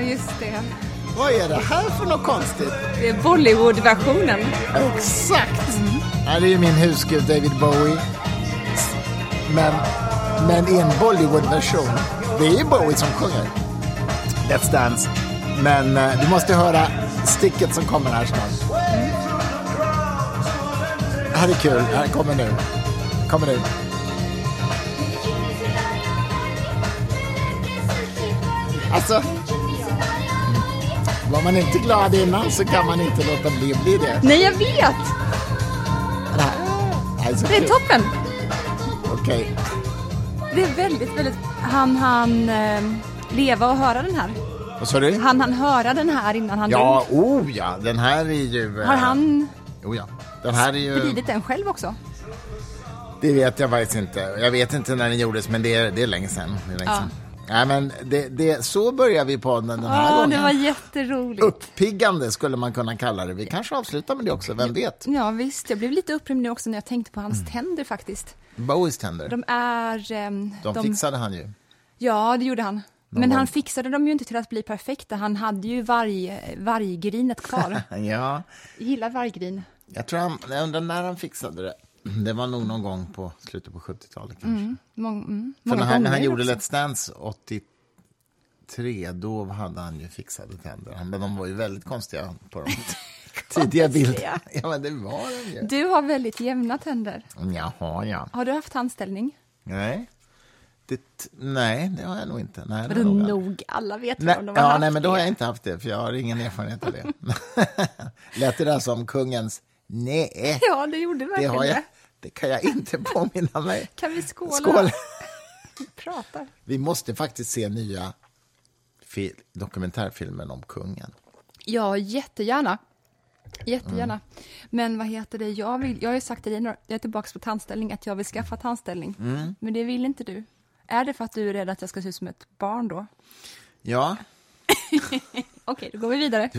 Ja, just det. Vad är det här för något konstigt? Det är Bollywood-versionen. Exakt! Ja, det är ju min husgud David Bowie. Men, men i en Bollywood-version. Det är ju Bowie som sjunger. Let's Dance. Men eh, du måste höra sticket som kommer här snart. Det här är kul. Här kommer nu. Kommer nu. Alltså, var man inte glad innan så kan man inte låta bli att bli det. Nej, jag vet! Det här det är Det är toppen. Okej. Det är väldigt, väldigt... Han han eh, leva och höra den här? Vad sa du? Han han höra den här innan han Ja, dog? oh ja, den här är ju... eh, Har han Oh ja. Den här är ju... spridit den själv också? Det vet jag faktiskt inte. Jag vet inte när den gjordes, men det är, det är länge sedan. Det är länge Ja. Nej, men det, det, så börjar vi på den, här Ja, gången. det var jätteroligt. Uppiggande skulle man kunna kalla det. Vi kanske avslutar med det också, vem vet? Ja, visst. Jag blev lite upprymd nu också när jag tänkte på hans Mm. tänder faktiskt. Bowies tänder. De är... ehm, De fixade han ju. Ja, det gjorde han. Men var- han fixade dem ju inte till att bli perfekta. Han hade ju varg, varggrinet kvar. Ja, Jag gillar varggrin. jag tror han, jag undrar när han fixade det. Det var nog någon gång på slutet på 70-talet kanske. Mång, mm, För när han, när han gjorde också. Let's Dance 83, då hade han ju fixade tänder. Men de var ju väldigt konstiga på de tidiga bilderna. Ja, men det var de ju. Du har väldigt jämna tänder. Jaha, ja. Har du haft tandställning? Nej. Det, nej, det har jag nog inte. Nej, det nog nog? Alla vet Nej, om de har ja, haft nej, men då har jag inte haft det, för jag har ingen erfarenhet av det. Lät det där som kungens nej? Ja, det gjorde Det, har jag, det. kan jag inte påminna mig. Kan vi skåla? Skål! Prata. Vi måste faktiskt se nya fi- dokumentärfilmen om kungen. Ja, jättegärna. Jättegärna. Mm. Men vad heter det, jag, vill, jag har ju sagt till dig, jag är tillbaka på tandställning, att jag vill skaffa tandställning. Mm. Men det vill inte du. Är det för att du är rädd att jag ska se ut som ett barn då? Ja, Okej, då går vi vidare.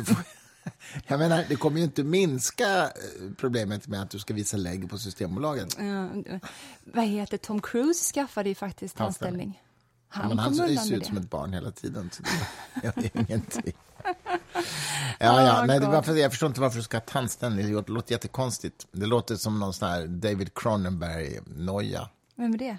Jag menar, det kommer ju inte minska eh, problemet med att du ska visa lägg på Systembolaget. Eh, vad heter Tom Cruise skaffade ju faktiskt. Ja, Han men han ser ut som ett barn hela tiden. Så det, det är ingenting. Ja, ja. Nej, det var God. för, jag förstår inte varför du ska ha tandställning. Det låter jättekonstigt. Det låter som någon sån här David Cronenberg-noja. Vem är det?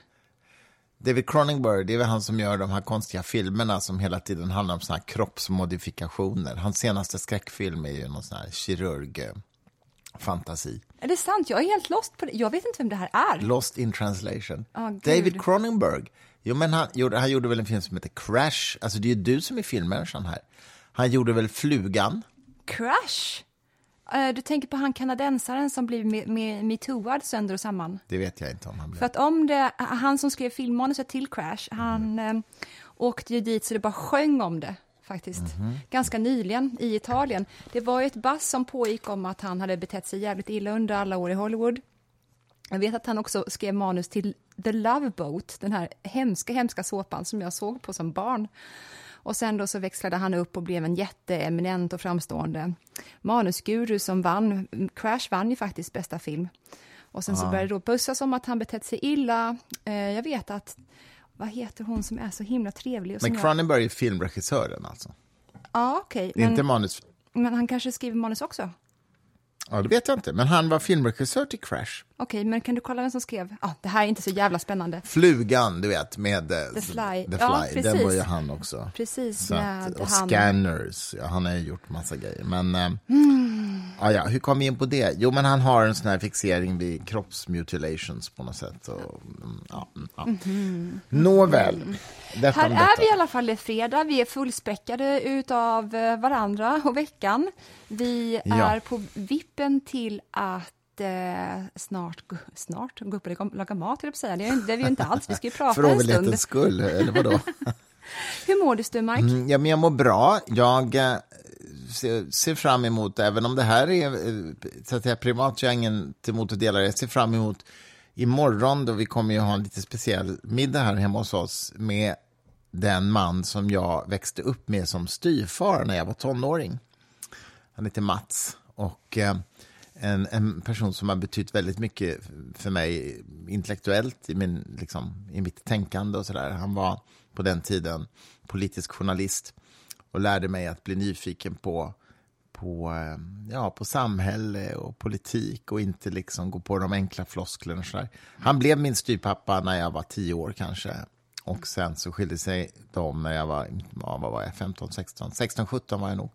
David Cronenberg, det är väl han som gör de här konstiga filmerna som hela tiden handlar om såna här kroppsmodifikationer. Hans senaste skräckfilm är ju någon sån här kirurg-fantasi. Är det sant? Jag är helt lost på det. Jag vet inte vem det här är. Lost in translation. Gud. David Cronenberg. Jo, men han, gjorde, han gjorde väl en film som heter Crash. Alltså det är ju du som är filmmänniskan här. Han gjorde väl Flugan. Crash? Eh, Du tänker på han kanadensaren som blev me- me- metooad sönder och samman? Det vet jag inte om han blev. För att om det, han som skrev filmmanuset till Crash, han eh, åkte ju dit så det bara sjöng om det faktiskt. Ganska nyligen i Italien. Det var ett bass som pågick om att han hade betett sig jävligt illa under alla år i Hollywood. Jag vet att han också skrev manus till The Love Boat, den här hemska, hemska såpan som jag såg på som barn. Och sen då så växlade han upp och blev en jätteeminent och framstående manusguru som vann. Crash vann ju faktiskt bästa film. Och sen så började det då bussas om att han betett sig illa. Eh, jag vet att, vad heter hon som är så himla trevlig? Och Men jag- Cronenberg är filmregissören alltså. Ja, okej. Är inte Men, manus. men han kanske skriver manus också? Ja, det vet jag inte. Men han var filmregissör till Crash. Okej, men kan du kolla vem som skrev? Ja, det här är inte så jävla spännande. Flugan, du vet, med eh, The Fly. The Ja, Fly. precis. Den var ju han också. Precis, Så med att, och han- Scanners, ja, han har ju gjort massa grejer. Men, eh, Hmm. ja, ja, hur kom vi in på det? Jo, men han har en sån här fixering vid kroppsmutilations på något sätt. Och, mm, ja, mm, ja. Nåväl, detta Här är vi i alla fall, är fredag, vi är fullspäckade utav eh, varandra och veckan. Vi Ja. är på vippen till att eh, snart, snart gå upp och laga- mat, jag säga. Det är, det är vi ju inte alls, vi ska ju prata För en stund. ovanlighetens skull, eller vadå? Hur mår du, Stu-Mike? Mm, Ja, men jag mår bra. Jag eh, ser, ser fram emot, även om det här är eh, så att säga, privat, så jag har ingen emot att dela det. Jag ser fram emot imorgon då vi kommer ju ha en lite speciell middag här hemma hos oss med den man som jag växte upp med som styvfar när jag var tonåring. Han heter Mats och eh, en, en person som har betytt väldigt mycket för mig intellektuellt i, min, liksom, i mitt tänkande och sådär. Han var på den tiden politisk journalist och lärde mig att bli nyfiken på, på, eh, ja, på samhälle och politik och inte liksom gå på de enkla flosklerna. Så där. Han blev min styrpappa när jag var tio år kanske. Och sen så skilde sig de när jag var, ja, vad var jag, 15, 16, 16, 17 var jag nog.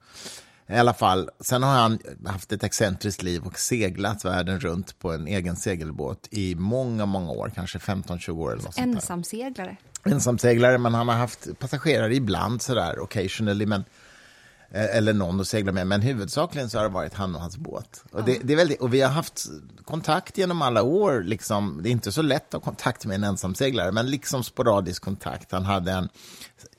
I alla fall, sen har han haft ett excentriskt liv och seglat världen runt på en egen segelbåt i många, många år, kanske 15-20 år. Eller något. Ensamseglare. Ensamseglare, men han har haft passagerare ibland sådär, occasionally, men eh, eller någon att segla med, men huvudsakligen så har det varit han och hans båt. Och, det, det är väldigt, och vi har haft kontakt genom alla år. Liksom. Det är inte så lätt att ha kontakt med en ensamseglare, men liksom sporadisk kontakt. Han hade en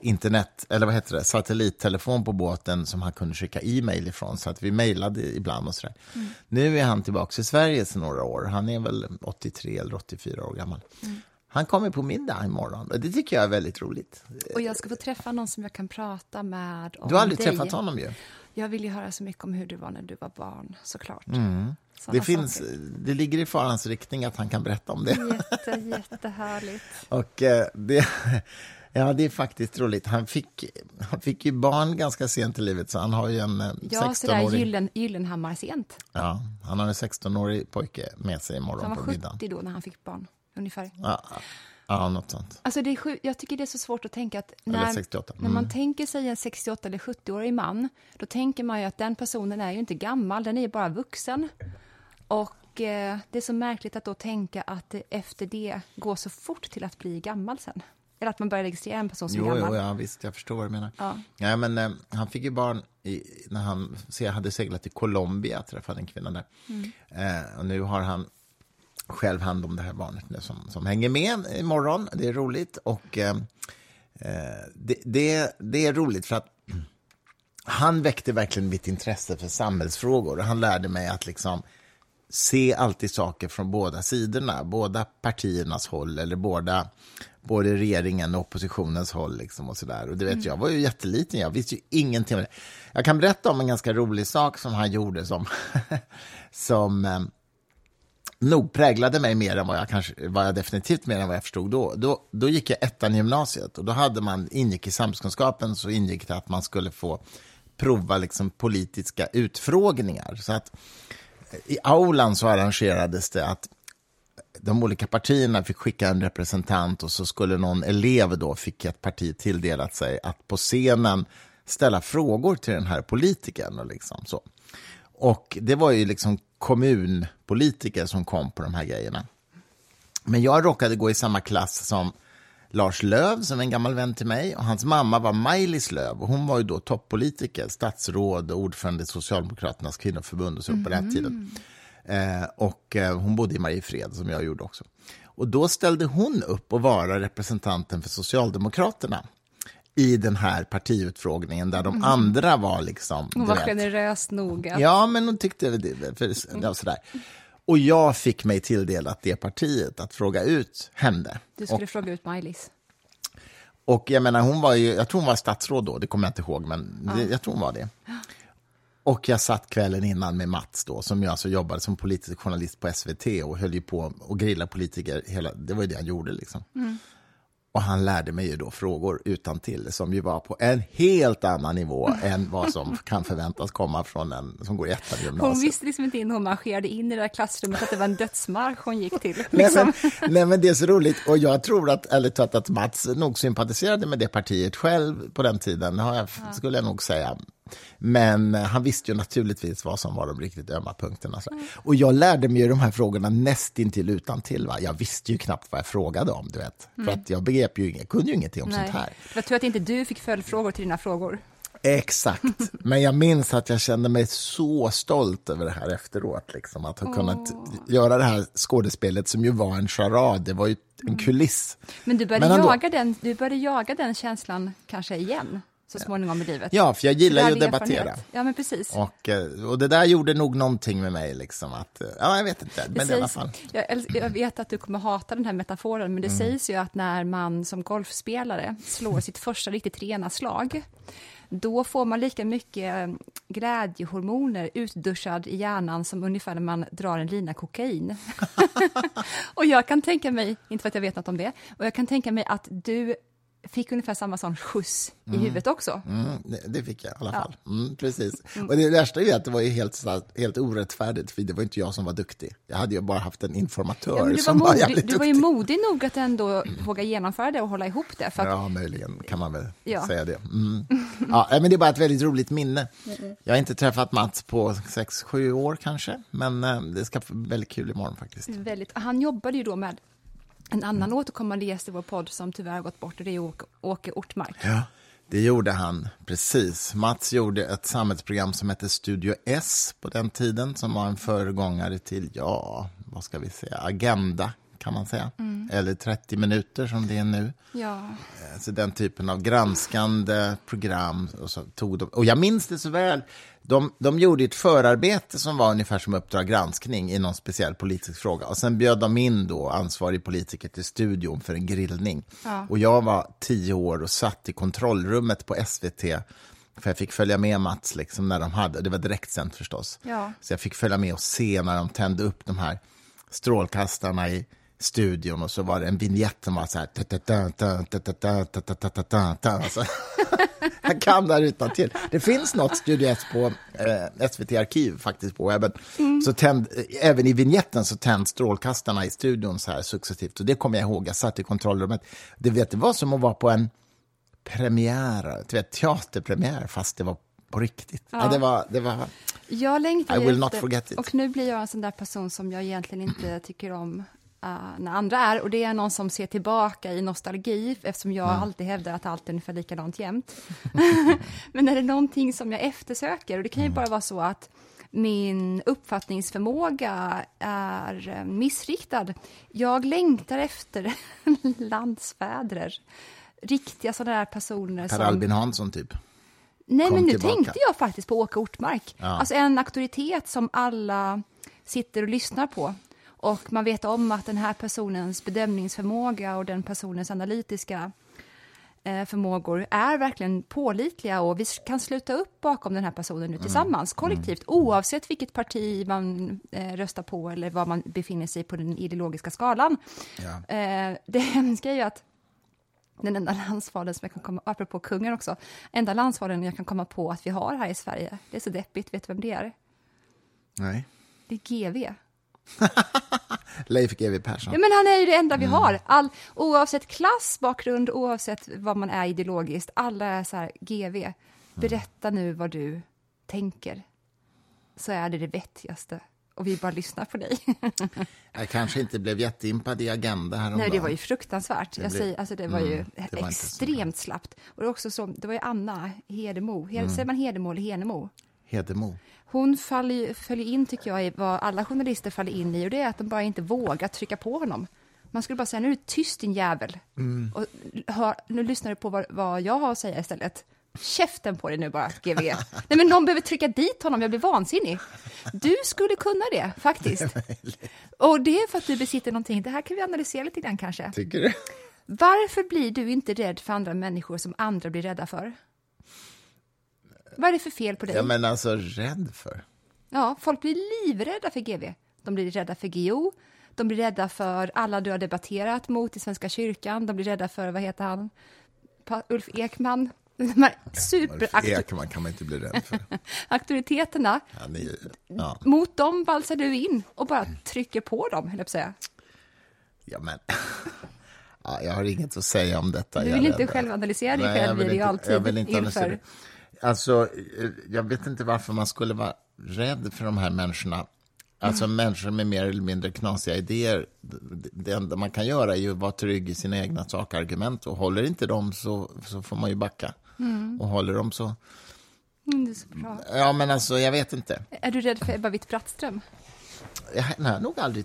internet, eller vad heter det, satellittelefon på båten som han kunde skicka e-mail ifrån, så att vi mejlade ibland och sådär. Mm. Nu är han tillbaka i Sverige sedan några år. Han är väl 83 eller 84 år gammal. Mm. Han kommer på middag imorgon och det tycker jag är väldigt roligt. Och jag ska få träffa någon som jag kan prata med om Du har aldrig dig. träffat honom ju. Jag vill ju höra så mycket om hur du var när du var barn, såklart. Mm. Såna Det, finns, saker. det ligger i farans riktning att han kan berätta om det. Jätte, jättehärligt. Och eh, det, ja, det är faktiskt roligt. Han fick, han fick ju barn ganska sent i livet, så han har ju en eh, Ja, sådär 16-årig... gyllen, Gyllenhammar-sent. Ja, han har en 16-årig pojke med sig Han imorgon var på 70 middagen. då när han fick barn, ungefär. Ja, ja, något sånt. Alltså det är sju, jag tycker det är så svårt att tänka att när, 68. när man Mm. tänker sig en 68 eller 70-årig man, då tänker man ju att den personen är ju inte gammal, den är ju bara vuxen. Och eh, det är så märkligt att då tänka att efter det går så fort till att bli gammal sen. Eller att man börjar registrera en person som Jo, gammal. jo, ja, visst, jag förstår vad du menar. Ja. Ja, men, eh, han fick ju barn i, när han jag hade seglat till Colombia, träffade en kvinna där. Mm. Eh, och nu har han själv hand om det här barnet nu som, som hänger med imorgon. Det är roligt. Och eh, eh, det, det, det är roligt för att han väckte verkligen mitt intresse för samhällsfrågor. Han lärde mig att liksom se alltid saker från båda sidorna, båda partiernas håll eller båda, både regeringen och oppositionens håll. Liksom och så där. Och du vet, Jag var ju jätteliten, jag visste ju ingenting om det. Jag kan berätta om en ganska rolig sak som han gjorde som, som eh, nog präglade mig mer än vad jag, kanske, vad jag definitivt mer än vad jag förstod då. då. Då gick jag ettan i gymnasiet och då hade man, ingick i samhällskunskapen så ingick det att man skulle få prova liksom politiska utfrågningar. Så att i aulan så arrangerades det att de olika partierna fick skicka en representant och så skulle någon elev då, fick ett parti tilldelat sig att på scenen ställa frågor till den här politikern. Och, liksom så. och det var ju liksom kommunpolitiker som kom på de här grejerna. Men jag råkade gå i samma klass som Lars Löv, som är en gammal vän till mig. Och hans mamma var Maj-Lis Löv och hon var ju då toppolitiker, statsråd och ordförande i Socialdemokraternas kvinnoförbund och så på den här tiden. Eh, och eh, hon bodde i Mariefred, som jag gjorde också. Och då ställde hon upp och vara representanten för Socialdemokraterna i den här partiutfrågningen där de andra var liksom... Hon var vet, generös nog. att- Ja, men hon tyckte det. För, ja, sådär. Och jag fick mig tilldelat det partiet att fråga ut henne. Du skulle Och, fråga ut Maj-Lis. och jag menar, hon var ju, jag tror hon var statsråd då, det kommer jag inte ihåg, men det, jag tror hon var det. Och jag satt kvällen innan med Mats då, som jag alltså jobbade som politisk journalist på SVT och höll ju på och grilla politiker. Hela, det var ju det han gjorde liksom. Och han lärde mig ju då frågor utan till som ju var på en helt annan nivå än vad som kan förväntas komma från en som går i ettan i Hon gymnasiet. visste liksom inte in hon marscherade in i det där klassrummet att det var en dödsmarsch hon gick till. Nej, Liksom. men, nej, men det är så roligt. Och jag tror att, talat, att Mats nog sympatiserade med det partiet själv på den tiden, har jag, skulle jag nog säga. Men eh, han visste ju naturligtvis vad som var de riktigt ömma punkterna. Så. Och jag lärde mig ju de här frågorna nästintill utan till. Va? Jag visste ju knappt vad jag frågade om, du vet. För att jag begrep ju inget, kunde ju ingenting om Nej. sånt här. Det var tur att inte du fick följdfrågor till dina frågor. Exakt. Men jag minns att jag kände mig så stolt över det här efteråt. Liksom, att ha kunnat göra det här skådespelet som ju var en charad. Det var ju en kuliss. Men du började, Men ändå. jaga, den, du började jaga den känslan kanske igen, så småningom i livet. Ja, för jag gillar ju att debattera. erfarenhet. Ja, men precis. Och, eh, och det där gjorde nog någonting med mig. Liksom, att, eh, ja, jag vet inte, men Det i alla fall. jag, jag vet att du kommer hata den här metaforen, men det Mm. sägs ju att när man som golfspelare slår sitt första riktigt rena slag, då får man lika mycket eh, glädjehormoner utduschad i hjärnan som ungefär när man drar en lina kokain. och jag kan tänka mig, inte för att jag vet något om det, och jag kan tänka mig att du fick ungefär samma sån skjuts i huvudet också. Mm, det, det fick jag i alla fall. Mm, precis. Och det värsta är att det var ju helt, helt orättfärdigt, för det var inte jag som var duktig. Jag hade ju bara haft en informatör Ja, du, var som var modig, jävligt du var ju duktig. modig nog att ändå våga genomföra det och hålla ihop det. För att, Ja, möjligen kan man väl Ja. säga det. Mm. Ja, men det är bara ett väldigt roligt minne. Jag har inte träffat Mats på sex, sju år kanske, men eh, det ska bli väldigt kul imorgon faktiskt. väldigt, han jobbade ju då med en annan Mm. återkommande gäst i vår podd som tyvärr gått bort och det är Åke, Åke Ortmark. Ja, det gjorde han, precis. Mats gjorde ett samhällsprogram som hette Studio S på den tiden, som var en föregångare till, ja, vad ska vi säga, Agenda, kan man säga. Eller 30 minuter som det är nu. Ja, Alltså den typen av granskande program. Och, så tog de, och jag minns det så väl. De, de gjorde ett förarbete som var ungefär som Uppdrag granskning i någon speciell politisk fråga. Och sen bjöd de in då ansvarig politiker till studion för en grillning. Ja. Och jag var tio år och satt i kontrollrummet på SVT. För jag fick följa med Mats liksom när de hade, det var direktsänt förstås. Ja. Så jag fick följa med och se när de tände upp de här strålkastarna i studion och så var det en vignett som var så här... Alltså, jag kan det här utan till. Det finns något Studio S på eh, SVT Arkiv faktiskt på webben. Så tänd, eh, även i vignetten så tänds strålkastarna i studion så här successivt. Och det kommer jag ihåg, jag satt i kontrollrummet. Det, vet, det var som att vara på en premiär, du vet, teaterpremiär, fast det var på riktigt. Ja. det var... Det var jag längtar I will not efter- forget it. Och nu blir jag en sån där person som jag egentligen inte tycker om uh, när andra är. Och det är någon som ser tillbaka i nostalgi, eftersom jag Mm. alltid hävdar att allt är ungefär likadant jämt. Men är det någonting som jag eftersöker, och det kan ju Mm. bara vara så att min uppfattningsförmåga är eh, missriktad. Jag längtar efter landsfäder. Riktiga sådana där personer Per som... Albin Hansson, typ. Nej, men nu tillbaka. tänkte jag faktiskt på Åke Ortmark. Ja. Alltså en auktoritet som alla sitter och lyssnar på. Och man vet om att den här personens bedömningsförmåga och den personens analytiska eh, förmågor är verkligen pålitliga och vi kan sluta upp bakom den här personen nu tillsammans, kollektivt, oavsett vilket parti man eh, röstar på eller var man befinner sig på den ideologiska skalan. Ja. Eh, det hemska är ju att den enda landsfadern som jag kan komma, apropå kungen också, enda landsfadern jag kan komma på att vi har här i Sverige, det är så deppigt, vet du vem det är? Nej. Det är GV. Leif GW Persson. Ja, men han är ju det enda vi har. All, oavsett klass, bakgrund, oavsett vad man är ideologiskt, alla är så här, GV, berätta nu vad du tänker. Så är det det vettigaste. Och vi bara lyssnar på dig. Jag kanske inte blev jätteimpad i Agenda häromdagen. Nej, det var ju fruktansvärt. Det Jag blev- säger, alltså det var ju Mm, det var extremt slappt. Och det, var också så, det var ju Anna Hedemo. Hed, Säger man Hedemo eller Henemo? Hedemo. Hon faller, följer in, tycker jag, i vad alla journalister faller in i och det är att de bara inte vågar trycka på honom. Man skulle bara säga, nu är du tyst din jävel. Mm. Och hör, nu lyssnar du på vad, vad jag har att säga istället. Käften på dig nu bara, GV. Nej men någon behöver trycka dit honom, jag blir vansinnig. Du skulle kunna det, faktiskt. Och det är för att du besitter någonting, det här kan vi analysera lite grann kanske. Tycker du? Varför blir du inte rädd för andra människor som andra blir rädda för? Vad är det för fel på dig? Ja, men alltså rädd för. Ja, folk blir livrädda för GV. De blir rädda för GO. De blir rädda för alla du har debatterat mot i Svenska kyrkan. De blir rädda för, vad heter han, Pa- Ulf Ekman. De här Ekman kan man inte bli rädd för. superauktoriteterna. Han är, ju- ja. Mot dem valsar du in och bara trycker på dem, höll jag på att säga. ja, men... Ja, jag har inget att säga om detta. Du Jag vill inte rädd. själv analysera dig Nej, jag själv, vill inte- alltid jag vill inte inför. Alltså, eh, jag vet inte varför man skulle vara rädd för de här människorna. Alltså Mm. människor med mer eller mindre knasiga idéer. Det- enda man kan göra är ju att vara trygg i sina egna sakargument. Och håller inte dem så, så får man ju backa. Och håller dem så... Mm, det är så bra. Ja, men alltså, jag vet inte. Är du rädd för Ebba Witt-Brattström? Jag har nog aldrig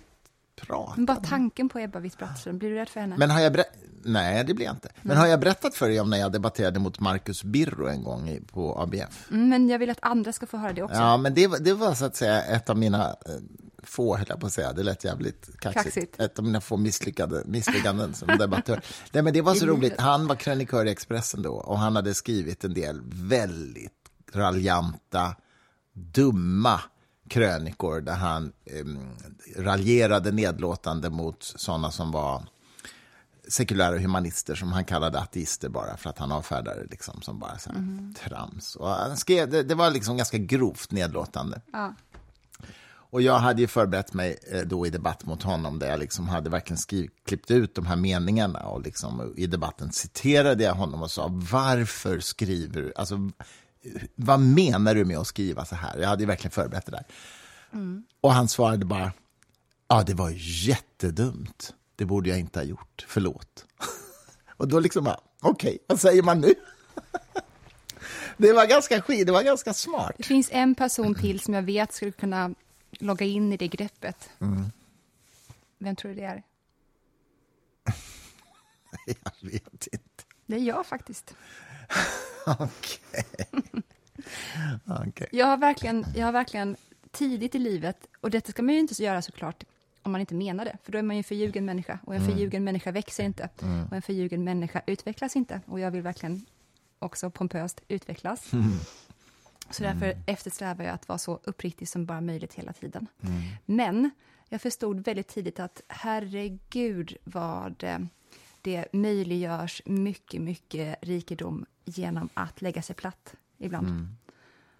pratat Men Bara tanken på Ebba Witt-Brattström, blir du rädd för henne? Men har jag berättat... Nej, det blir jag inte. Men har jag berättat för dig om när jag debatterade mot Marcus Birro en gång på ABF? Mm, Men jag vill att andra ska få höra det också. Ja, men det, var- det var så att säga ett av mina eh, få, höll jag på att säga, det lät jävligt kaxigt. Kaxigt. Ett av mina få misslyckade, misslyckanden som debattör. Nej, men det var så roligt. Han var krönikör i Expressen då och han hade skrivit en del väldigt raljanta, dumma krönikor där han eh, raljerade nedlåtande mot sådana som var sekulära humanister som han kallade ateister bara för att han avfärdade liksom som bara så Mm. trams. Och han skrev, det, det var liksom ganska grovt nedlåtande. Ja. Och jag hade ju förberett mig eh, då i debatt mot honom där jag liksom hade verkligen skriv, klippt ut de här meningarna och liksom i debatten citerade jag honom och sa varför skriver du, alltså vad menar du med att skriva så här? Jag hade ju verkligen förberett det där. Och han svarade bara, ja det var jättedumt, det borde jag inte ha gjort, förlåt. och då liksom bara, okej, vad säger man nu? det var ganska skit, det var ganska smart. Det finns en person till som jag vet skulle kunna logga in i det greppet. Vem tror du det är? Jag vet inte. Det är jag faktiskt. Okej. Okej. Jag har, verkligen, jag har verkligen tidigt i livet, och detta ska man ju inte göra såklart om man inte menar det, för då är man ju en förljugen människa, och en förljugen människa växer inte, och en förljugen människa utvecklas inte, och jag vill verkligen också pompöst utvecklas. Så därför eftersträvar jag att vara så uppriktig som bara möjligt hela tiden. Men jag förstod väldigt tidigt att herregud vad eh, det möjliggörs mycket, mycket rikedom genom att lägga sig platt ibland.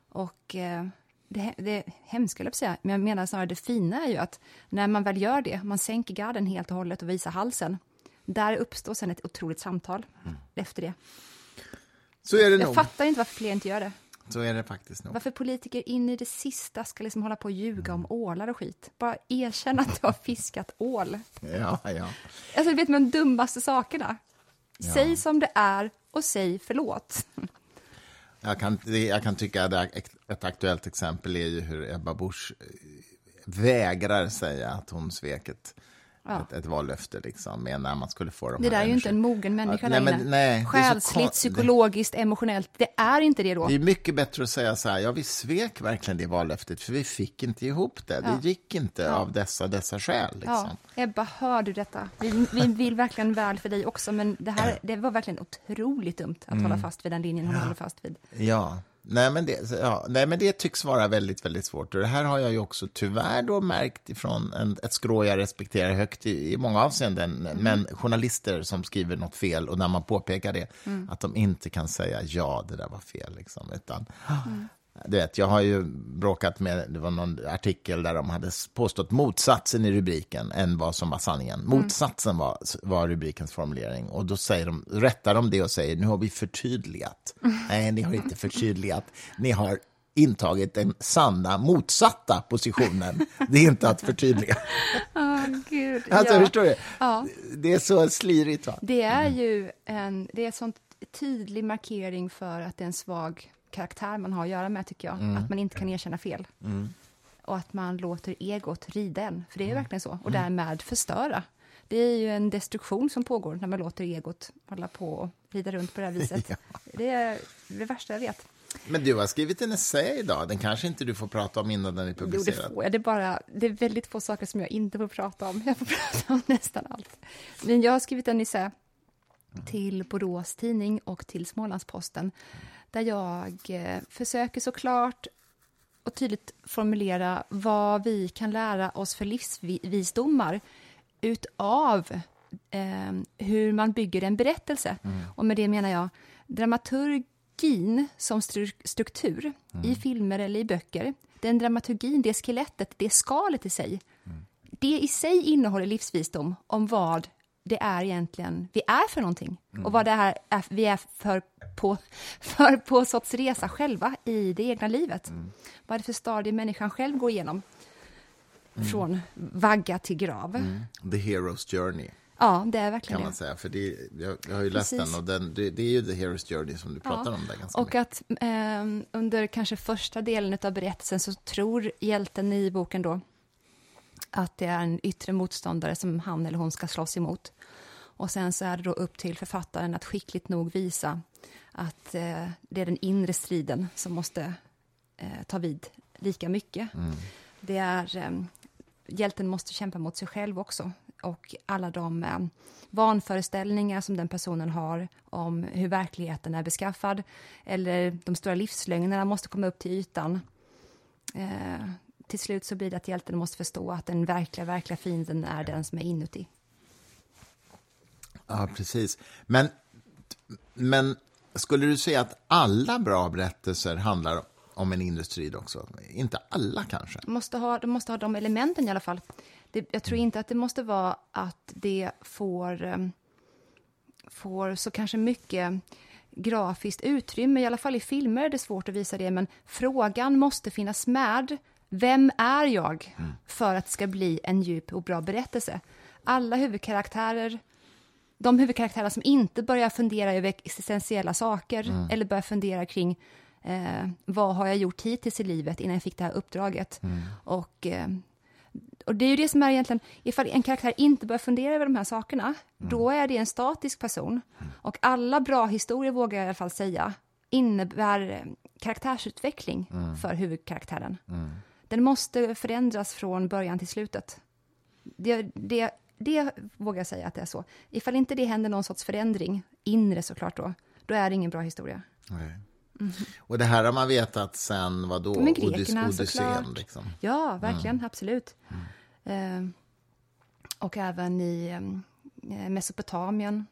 Och eh, det, det hemska, jag säga, men jag menar snarare det fina är ju att när man väl gör det, man sänker garden helt och hållet och visar halsen, där uppstår sen ett otroligt samtal efter det. Så är det Jag nog. fattar inte varför fler inte gör det. Så är det faktiskt nog. Varför politiker in i det sista ska liksom hålla på och ljuga om ålar och skit. Bara erkänna att du har fiskat ål. Ja, ja. Alltså, du vet med de dummaste sakerna. Säg som det är och säg förlåt. Jag kan, jag kan tycka att ett aktuellt exempel är ju hur Ebba Busch eh, vägrar säga att hon svek ett, Ja. ett, ett vallöfte liksom, med när man skulle få de Det där är ju inte en mogen människa Ja, där nej, men nej, Själsligt, psykologiskt, emotionellt. Det är inte det då. Det är mycket bättre att säga så här, ja vi svek verkligen det vallöftet för vi fick inte ihop det. Ja. Det gick inte av dessa, dessa skäl. Liksom. Ja, Ebba, hör du detta? Vi, vi vill verkligen väl för dig också, men det här det var verkligen otroligt dumt att Mm. hålla fast vid den linjen hon håller fast vid. Ja. Nej men, det, ja, nej, men det tycks vara väldigt, väldigt svårt. Och det här har jag ju också tyvärr då märkt ifrån en, ett skrå jag respekterar högt i, i många avseenden. Men journalister som skriver något fel och när man påpekar det, att de inte kan säga ja, det där var fel. Liksom, utan, du vet, jag har ju bråkat med, det var någon artikel där de hade påstått motsatsen i rubriken än vad som var sanningen. Motsatsen var, var rubrikens formulering och då säger de, rättar de det och säger nu har vi förtydligat. Nej, ni har inte förtydligat. Ni har intagit den sanna motsatta positionen. Det är inte att förtydliga. Åh, gud. Alltså, ja. förstår du? Ja. Det är så slirigt. Va? Det är ju en, det är en sån tydlig markering för att det är en svag karaktär man har att göra med, tycker jag. Att man inte kan erkänna fel. Och att man låter egot rida en, för det är ju verkligen så. Och därmed förstöra. Det är ju en destruktion som pågår när man låter egot hålla på och rida runt på det här viset. Det är det värsta jag vet. Men du har skrivit en essä idag. Den kanske inte du får prata om innan den är Jo, det publicerad. får jag. Det är, bara, det är väldigt få saker som jag inte får prata om. Jag får prata om nästan allt. Men jag har skrivit en essä till Borås Tidning och till Smålandsposten där jag eh, försöker såklart och tydligt formulera vad vi kan lära oss för livsvisdomar utav eh, hur man bygger en berättelse. Och med det menar jag dramaturgin som stru struktur i filmer eller i böcker. Den dramaturgin, det skelettet, det skalet i sig. Det i sig innehåller livsvisdom om vad det är egentligen vi är för någonting. Och vad det här är, vi är för på, för på sorts resa själva i det egna livet. Vad är det för stadie människan själv går igenom? Från vagga till grav. The Hero's Journey. Ja, det är verkligen kan det. man säga. För det, jag, jag har ju läst Precis. den och den, det, det är ju The Hero's Journey som du pratar om där ganska Och mycket. att eh, under kanske första delen av berättelsen så tror hjälten i boken då att det är en yttre motståndare som han eller hon ska slåss emot. Och sen så är det då upp till författaren att skickligt nog visa att eh, det är den inre striden som måste eh, ta vid lika mycket. Det är, eh, hjälten måste kämpa mot sig själv också och alla de eh, vanföreställningar som den personen har om hur verkligheten är beskaffad eller de stora livslögnerna måste komma upp till ytan. Till slut så blir det att hjälten måste förstå att den verkliga, verkliga fienden är den som är inuti. Ja, precis. Men, men skulle du säga att alla bra berättelser handlar om en industri också? Inte alla kanske? Måste ha, de måste ha de elementen i alla fall. Det, jag tror inte att det måste vara att det får, eh, får så kanske mycket grafiskt utrymme, i alla fall i filmer är det svårt att visa det, men frågan måste finnas med. Vem är jag? För att det ska bli en djup och bra berättelse. Alla huvudkaraktärer, de huvudkaraktärer som inte börjar fundera över existentiella saker eller börjar fundera kring eh, vad har jag gjort hittills i livet innan jag fick det här uppdraget. Och, eh, och det är ju det som är egentligen, ifall en karaktär inte börjar fundera över de här sakerna, då är det en statisk person. Och alla bra historier, vågar jag i alla fall säga, innebär eh, karaktärsutveckling för huvudkaraktären. Den måste förändras från början till slutet. Det, det, det vågar jag säga att det är så. Ifall inte det händer någon sorts förändring, inre såklart då, då är det ingen bra historia. Nej. Och det här har man vetat sen vad då? Men grekerna Odysseen, såklart. liksom. Ja, verkligen, absolut. Eh, och även i eh, Mesopotamien.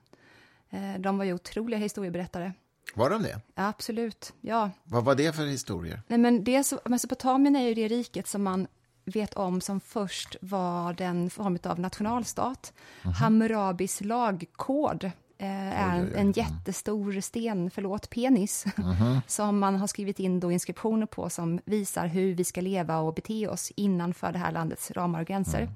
Eh, de var ju otroliga historieberättare. Var de det? Ja, absolut, ja. Vad var det för historier? Nej, men det, så- Mesopotamien är ju det riket som man vet om som först var den form av nationalstat. Hammurabis lagkod eh, är en, en jättestor sten, förlåt, penis, som man har skrivit in då inskriptioner på som visar hur vi ska leva och bete oss innanför det här landets ramar och gränser.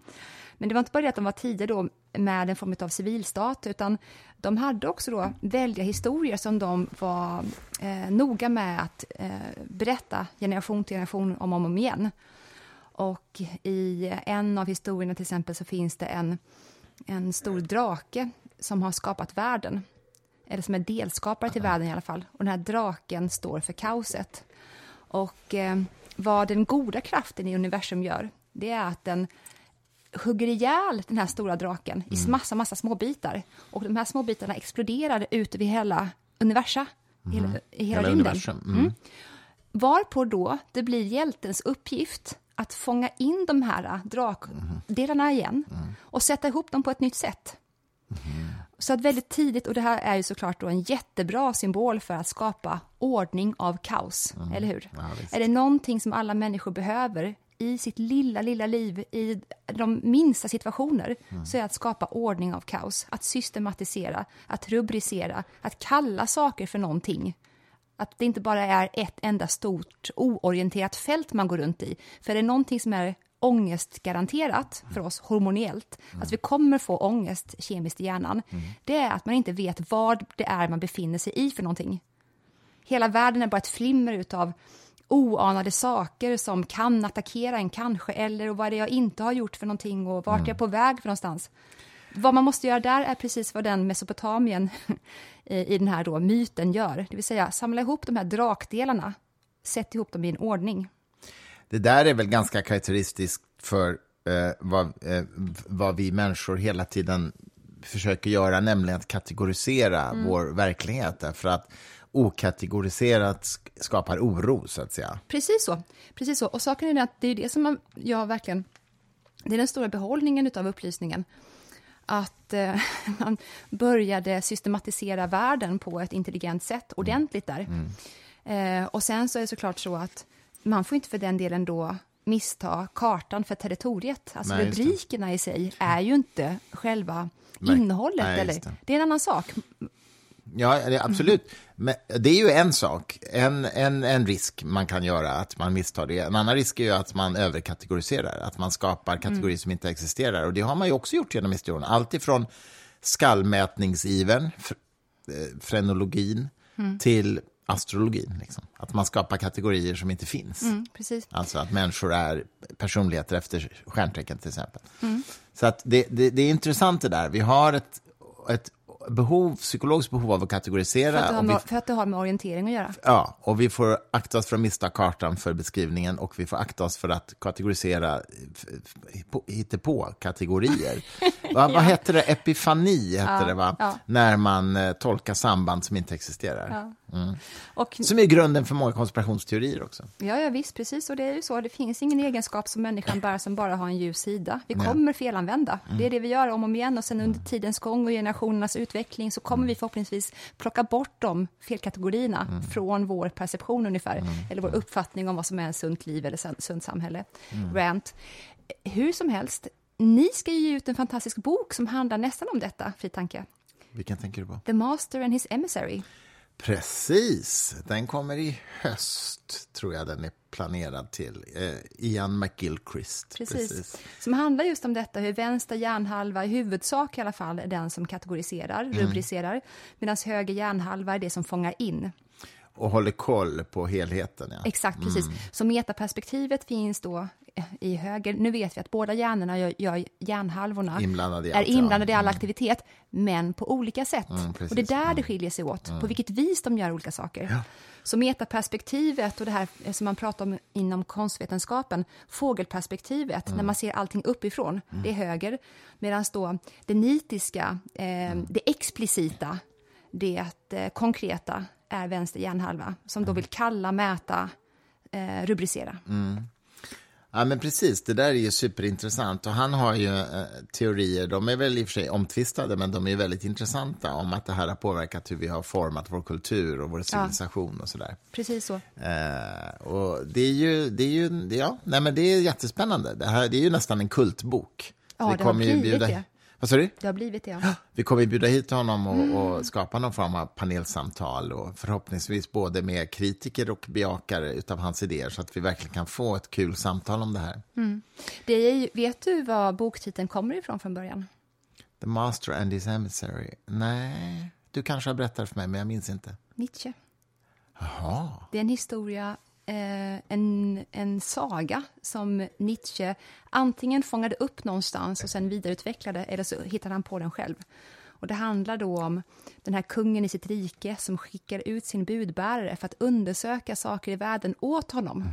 Men det var inte bara det att de var tidiga då med en form av civilstat, utan de hade också då väldiga historier som de var eh, noga med att eh, berätta generation till generation om och om igen. Och i en av historierna till exempel så finns det en, en stor drake som har skapat världen. Eller som är delskapare till världen i alla fall. Och den här draken står för kaoset. Och eh, vad den goda kraften i universum gör, det är att den hugger ihjäl den här stora draken i massa, massa små bitar. Och de här små bitarna exploderar ut över hela universa, hela, i hela, Hela rymden. universum. Mm. Varpå då det blir hjältens uppgift att fånga in de här drakdelarna igen och sätta ihop dem på ett nytt sätt. Så att väldigt tidigt, och det här är ju såklart då en jättebra symbol för att skapa ordning av kaos, eller hur? Ja, är det någonting som alla människor behöver i sitt lilla, lilla liv, i de minsta situationer, så är att skapa ordning av kaos, att systematisera, att rubricera, att kalla saker för någonting. Att det inte bara är ett enda stort oorienterat fält man går runt i. För är det någonting som är ångestgaranterat för oss hormoniellt, att vi kommer få ångest kemiskt i hjärnan, det är att man inte vet vad det är man befinner sig i för någonting. Hela världen är bara ett flimmer utav oanade saker som kan attackera en kanske, eller vad det är jag inte har gjort för någonting och vart är jag på väg för någonstans. Vad man måste göra där är precis vad den Mesopotamien i i den här då myten gör, det vill säga samla ihop de här drakdelarna, sätt ihop dem i en ordning. Det där är väl ganska karaktäristiskt för eh, vad, eh, vad vi människor hela tiden försöker göra, nämligen att kategorisera Mm. vår verklighet. Därför att okategoriserat sk- skapar oro, så att säga. Precis så. Precis så. Och saken är att det är det som man, jag verkligen... Det är den stora behållningen av upplysningen. Att eh, man började systematisera världen på ett intelligent sätt, ordentligt där. Eh, och sen så är det såklart så att man får inte för den delen då missta kartan för territoriet. Alltså Nej, rubrikerna i sig är ju inte själva Nej. innehållet. Nej, eller? det. Det är en annan sak. Ja, absolut. Men det är ju en sak, en, en, en risk man kan göra, att man misstar det. En annan risk är ju att man överkategoriserar, att man skapar kategorier som inte existerar. Och det har man ju också gjort genom historien. Allt ifrån skallmätningsivern, fr, eh, frenologin, till astrologin. Liksom. Att man skapar kategorier som inte finns. Mm, precis. Alltså att människor är personligheter efter stjärntecken till exempel. Så att det, det, det är intressant det där. Vi har ett, ett behov, psykologiskt behov av att kategorisera. För att, det har med, för att det har med orientering att göra. ja, och vi får akta oss för att mista kartan för beskrivningen och vi får akta oss för att kategorisera på kategorier. Va, Vad hette det? Epifani hette Ja, det, va? ja. När man eh, tolkar samband som inte existerar. Ja. Och, Som är grunden för många konspirationsteorier också. ja, ja, visst, precis. Och det är ju så. Det finns ingen egenskap som människan bär som bara har en ljus sida. Vi kommer felanvända. Det är det vi gör om och om igen. Och sen under tidens gång och generationernas utveckling så kommer vi förhoppningsvis plocka bort de felkategorierna från vår perception ungefär. Eller vår uppfattning om vad som är ett sunt liv eller sunt- samhälle. Rant. Hur som helst, ni ska ju ge ut en fantastisk bok som handlar nästan om detta, fri tanke. Vilken tänker du på? The Master and His Emissary. Precis, den kommer i höst, tror jag den är planerad till. Eh, Ian McGilchrist. Precis. Som handlar just om detta, hur vänster hjärnhalva i huvudsak i alla fall är den som kategoriserar, rubricerar, medan höger hjärnhalva är det som fångar in. Och håller koll på helheten. Ja. Exakt, precis. Så metaperspektivet finns då i höger. Nu vet vi att båda hjärnorna gör, gör hjärnhalvorna Inblandade är allt, ja. Mm. inblandade i all aktivitet, men på olika sätt. precis. och det är där det skiljer sig åt, på vilket vis de gör olika saker. Så metaperspektivet och det här eh, som man pratar om inom konstvetenskapen, fågelperspektivet, Mm. när man ser allting uppifrån, det är höger. Medan då det nitiska, eh, Mm. det explicita, det eh, konkreta är vänster hjärnhalva, som Mm. då vill kalla, mäta, eh, rubricera. Ja, men precis. Det där är ju superintressant. Och han har ju eh, teorier, de är väl i och för sig omtvistade, men de är väldigt intressanta om att det här har påverkat hur vi har format vår kultur och vår civilisation och sådär. Precis så. Eh, och det är ju, det är ju, det- ja, nej men det är jättespännande. Det här, det är ju nästan en kultbok. Ja, det har kommer ju blivit det. Vad sa du? Det har blivit det, ja. Vi kommer ju bjuda hit honom och, Mm. och skapa någon form av panelsamtal och förhoppningsvis både med kritiker och bejakare utav hans idéer så att vi verkligen kan få ett kul samtal om det här. Det är, vet du var boktiteln kommer ifrån från början? The Master and His Emissary. Nej, du kanske har berättat för mig, men jag minns inte. Nietzsche. Jaha. Det är en historia, eh, en, en saga som Nietzsche antingen fångade upp någonstans och sen vidareutvecklade eller så hittade han på den själv. Och det handlar då om den här kungen i sitt rike som skickar ut sin budbärare för att undersöka saker i världen åt honom.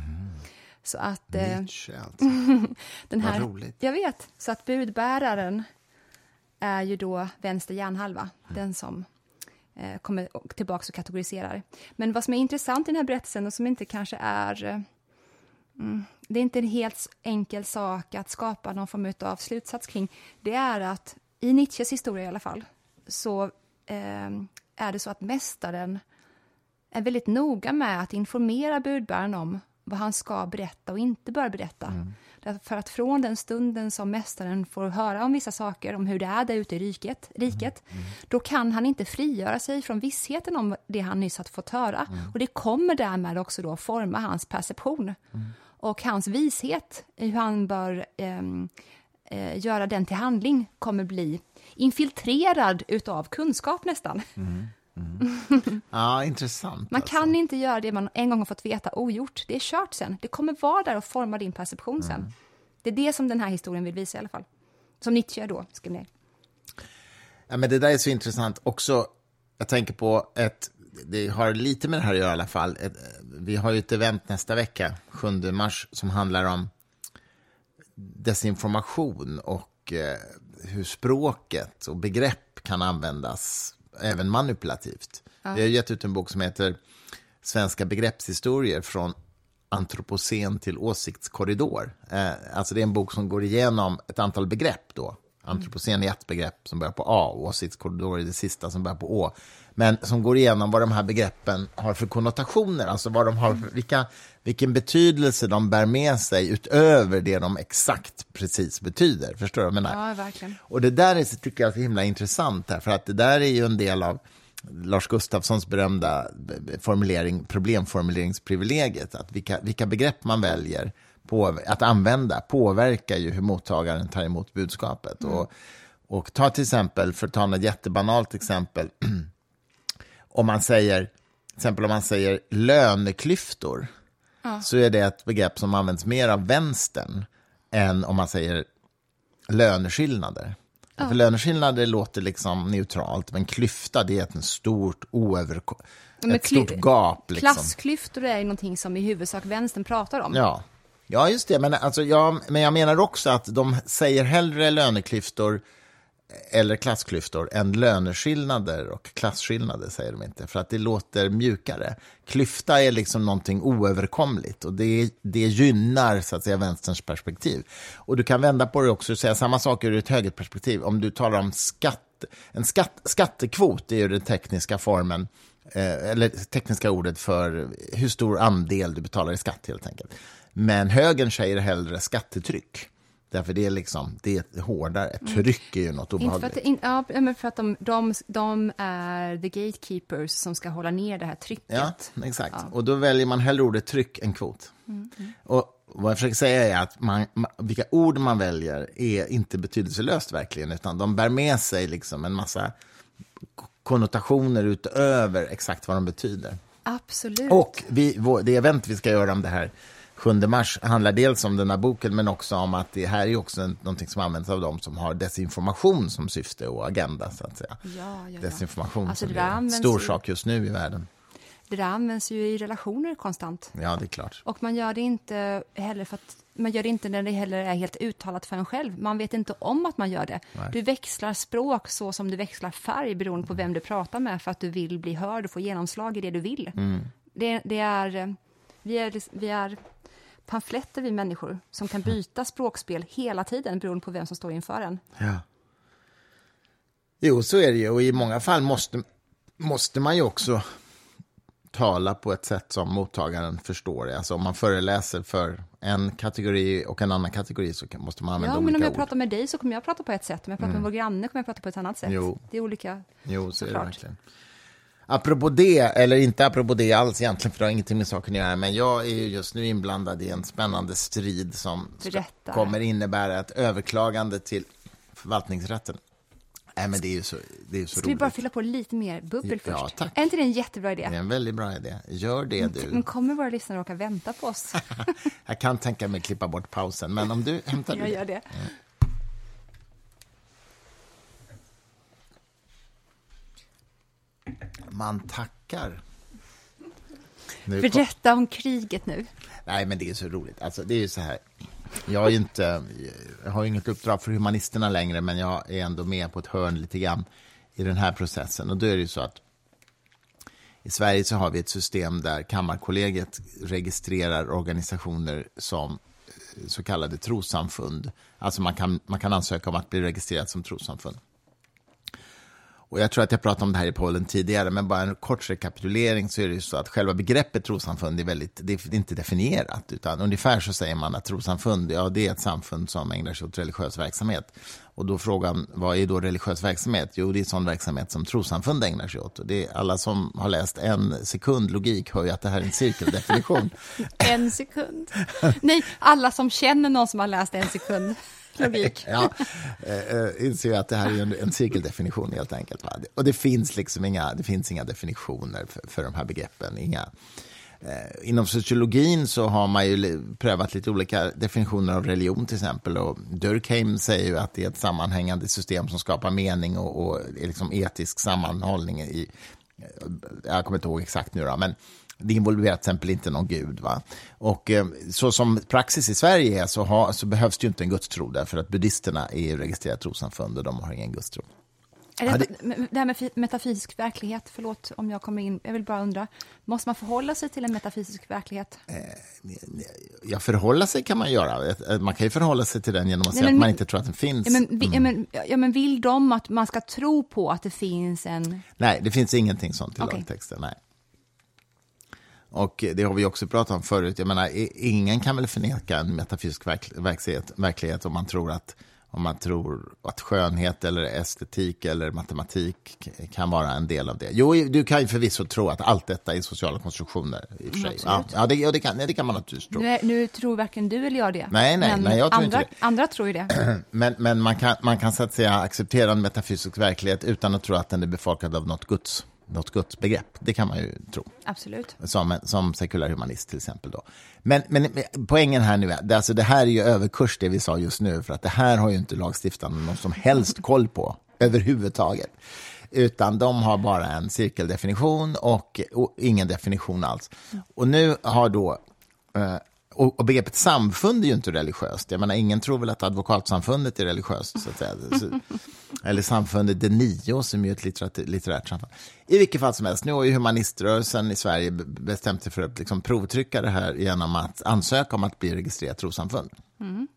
Så att... Eh, Nietzsche alltså. den Vad här, roligt. Jag vet. Så att budbäraren är ju då vänster hjärnhalva, den som Eh, kommer tillbaka och kategoriserar. Men vad som är intressant i den här berättelsen och som inte kanske är... Eh, mm, det är inte en helt enkel sak att skapa någon form av slutsats kring. Det är att i Nietzsches historia i alla fall så eh, är det så att mästaren är väldigt noga med att informera budbäraren om vad han ska berätta och inte bör berätta. Mm. Därför att från den stunden som mästaren får höra om vissa saker, om hur det är där ute i riket, riket då kan han inte frigöra sig från vissheten om det han nyss har fått höra. Och det kommer därmed också då forma hans perception. Och hans vishet hur han bör ehm, eh, göra den till handling kommer bli infiltrerad utav kunskap nästan. Ja, intressant. Man alltså. kan inte göra det man en gång har fått veta ogjort. Det är kört sen. Det kommer vara där och forma din perception sen. Mm. Det är det som den här historien vill visa i alla fall. Som Nietzsche då skrev ner. Ja, men det där är så intressant. Också, jag tänker på ett, det har lite med det här att göra i alla fall. Ett, vi har ju ett event nästa vecka, 7 mars, som handlar om desinformation och eh, hur språket och begrepp kan användas även manipulativt. Vi har gett ut en bok som heter Svenska begreppshistorier från antropocen till åsiktskorridor. Eh, alltså det är en bok som går igenom ett antal begrepp då. Antropocen är ett begrepp som börjar på A åsiktskorridor är det sista som börjar på Å. Men som går igenom vad de här begreppen har för konnotationer, alltså vad de har, vilka, vilken betydelse de bär med sig utöver det de exakt precis betyder. Förstår du vad jag menar? Ja, verkligen. Och det där är, tycker jag är så himla intressant, här, för att det där är ju en del av Lars Gustafssons berömda formulering, problemformuleringsprivilegiet, att vilka, vilka begrepp man väljer på, att använda påverkar ju hur mottagaren tar emot budskapet. Och, och ta till exempel, för att ta något jättebanalt exempel, om man säger, till exempel om man säger löneklyftor, så är det ett begrepp som används mer av vänstern än om man säger löneskillnader. För löneskillnader låter liksom neutralt, men klyfta det är ett stort oöverko- Men ett stort gap. Liksom. Klassklyftor är ju någonting som i huvudsak vänstern pratar om. Ja. ja, just det. Men, alltså, jag, men jag menar också att de säger hellre löneklyftor eller klassklyftor än löneskillnader och klasskillnader, säger de inte, för att det låter mjukare. Klyfta är liksom någonting oöverkomligt och det, det gynnar så att säga vänsterns perspektiv. Och du kan vända på det också och säga samma sak ur ett högerperspektiv. Om du talar om skatt, en skatt, skattekvot, det är ju den tekniska formen, eh, eller tekniska ordet för hur stor andel du betalar i skatt helt enkelt. Men högern säger hellre skattetryck. Därför det är liksom, det är hårdare. Mm. tryck är ju något Inte för obehagligt. att, in, ja, för att de, de, de är the gatekeepers som ska hålla ner det här trycket. Ja, exakt. Och då väljer man hellre ordet tryck än kvot. Och vad jag försöker säga är att man, ma- vilka ord man väljer är inte betydelselöst verkligen, utan de bär med sig liksom en massa konnotationer utöver exakt vad de betyder. Absolut. Och vi, vår, det event vi ska göra om det här 7 mars handlar dels om den här boken, men också om att det här är också någonting som används av dem som har desinformation som syfte och agenda, så att säga. Ja, ja, ja. Desinformation Alltså, som är en stor ju- sak just nu i världen. Det där används ju i relationer konstant. Ja, det är klart. Och man gör det inte heller för att man gör det inte när det heller är helt uttalat för en själv. Man vet inte om att man gör det. Nej. Du växlar språk så som du växlar färg beroende på vem du pratar med för att du vill bli hörd och få genomslag i det du vill. Mm. Det, det är, eh, vi, är, vi är pamfletter vi människor som kan byta språkspel hela tiden beroende på vem som står inför en. Ja. Jo, så är det ju. Och i många fall måste, måste man ju också tala på ett sätt som mottagaren förstår. det. Alltså om man föreläser för en kategori och en annan kategori så måste man använda Ja, men om olika jag ord. pratar med dig så kommer jag prata på ett sätt. Om jag pratar med vår granne kommer jag prata på ett annat sätt. Jo. Det är olika. Jo, så är det Såklart. verkligen. Apropå det, eller inte apropå det alls egentligen, för det har ingenting med saken att göra, men jag är ju just nu inblandad i en spännande strid som ska, Berätta. kommer innebära ett överklagande till förvaltningsrätten. Nej, men det är ju så, det är så Ska vi roligt. bara fylla på lite mer bubbel Ja, först? tack. Är inte det en jättebra idé? Det är en väldigt bra idé. Gör det du. Men kommer våra lyssnare åka vänta på oss? Jag kan tänka mig klippa bort pausen, men om du hämtar Jag gör det. Man tackar. Nu kom- Berätta om kriget nu. Nej, men det är så roligt. Alltså, det är ju så här. Jag har ju inte, jag har inget uppdrag för humanisterna längre, men jag är ändå med på ett hörn lite grann i den här processen. Och då är det ju så att i Sverige så har vi ett system där Kammarkollegiet registrerar organisationer som eh, så kallade trossamfund. Alltså man kan, man kan ansöka om att bli registrerad som trossamfund. Och jag tror att jag pratade om det här i Polen tidigare, men bara en kort rekapitulering så är det ju så att själva begreppet trossamfund är väldigt, det är inte definierat, utan ungefär så säger man att trossamfund, ja det är ett samfund som ägnar sig åt religiös verksamhet. Och då frågan, vad är då religiös verksamhet? Jo, det är sån verksamhet som trossamfund ägnar sig åt. Och det är, alla som har läst en sekund logik hör ju att det här är en cirkeldefinition. En sekund. Nej, alla som känner någon som har läst en sekund. Logik. ja, eh, eh inser att det här är en, en cirkeldefinition helt enkelt. Va? Och det finns liksom inga, det finns inga definitioner för, för de här begreppen. Inga, eh, inom sociologin så har man ju prövat lite olika definitioner av religion till exempel. Och Durkheim säger ju att det är ett sammanhängande system som skapar mening och, och är liksom etisk sammanhållning i, jag kommer inte ihåg exakt nu då, men det involverar till exempel inte någon gud. Va? Och eh, så som praxis i Sverige är så, ha, så behövs det ju inte en gudstro därför att buddhisterna är ju registrerat trossamfund och de har ingen gudstro. Är det, det här med metafysisk verklighet, förlåt om jag kommer in, jag vill bara undra, måste man förhålla sig till en metafysisk verklighet? Ja, förhålla sig kan man göra. Eh, Man kan ju förhålla sig till den genom att säga men- att man inte tror att den finns. Ja men, vi, ja, men, ja, men vill de att man ska tro på att det finns en... Nej, det finns ingenting sånt i Okej. lagtexten. Nej. Och det har vi också pratat om förut. Jag menar, ingen kan väl förneka en metafysisk verk, verklighet, verklighet om man tror att om man tror att skönhet eller estetik eller matematik kan vara en del av det. Jo, du kan ju förvisso tro att allt detta är sociala konstruktioner. I och sig. Ja, ja, det, ja det, kan, det kan man naturligtvis tro. Nu, nu tror varken du eller jag det. Nej, nej, men nej, jag tror andra, inte Andra tror ju det. Men, men man, kan, man kan så att säga acceptera en metafysisk verklighet utan att tro att den är befolkad av något guds, något gudsbegrepp. Det kan man ju tro. Absolut. Som, som sekulär humanist till exempel. Då. Men, men poängen här nu är, det, alltså det här är ju överkurs det vi sa just nu, för att det här har ju inte lagstiftaren någon som helst koll på överhuvudtaget. Utan de har bara en cirkeldefinition och, och ingen definition alls. Och nu har då eh, och, och begreppet samfund är ju inte religiöst. Jag menar, ingen tror väl att advokatsamfundet är religiöst. Så att säga. Så, Eller samfundet De Nio, som är ett litterärt, litterärt samfund. I vilket fall som helst, nu har ju humaniströrelsen i Sverige bestämt sig för att liksom provtrycka det här genom att ansöka om att bli registrerat trossamfund. Mm.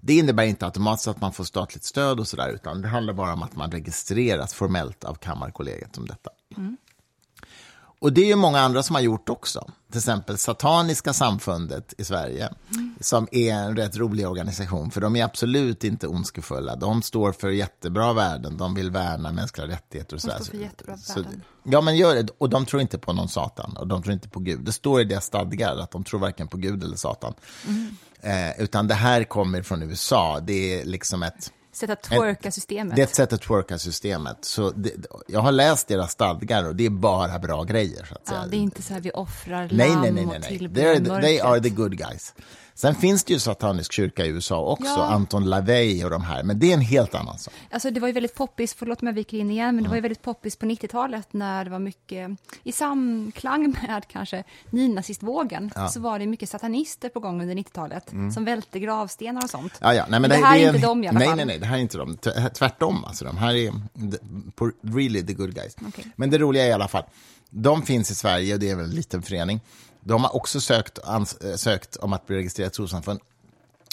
Det innebär inte automatiskt att man får statligt stöd och sådär, utan det handlar bara om att man registreras formellt av Kammarkollegiet om detta. Mm. Och det är ju många andra som har gjort också. Till exempel Sataniska samfundet i Sverige, mm. som är en rätt rolig organisation, för de är absolut inte ondskefulla. De står för jättebra värden, de vill värna mänskliga rättigheter. Och de står för jättebra värden. Ja, men gör det. Och de tror inte på någon Satan, och de tror inte på Gud. Det står i deras stadgar att de tror varken på Gud eller Satan. Mm. Eh, utan det här kommer från USA. Det är liksom ett sätt att twerka systemet. Det är ett sätt att twerka systemet. Så det, jag har läst deras stadgar och det är bara bra grejer. Så att säga. Ja, det är inte så här vi offrar lamm nej, nej, nej, nej. och tillber They are the good guys. Sen finns det ju satanisk kyrka i USA också, ja. Anton LaVey och de här, men det är en helt annan sak. Alltså det var ju väldigt poppis, förlåt om jag viker in igen, men mm. det var ju väldigt poppis på 90-talet när det var mycket, i samklang med kanske nynazistvågen, ja. så var det mycket satanister på gång under 90-talet som mm. välte gravstenar och sånt. Ja, ja. Nej, men, men det, det, här är, är inte de i alla nej, fall. Nej, nej, det här är inte de. Tvärtom, alltså de här är really the good guys. Okay. Men det roliga är i alla fall, de finns i Sverige och det är väl en liten förening. De har också sökt, sökt om att bli registrerat trossamfund.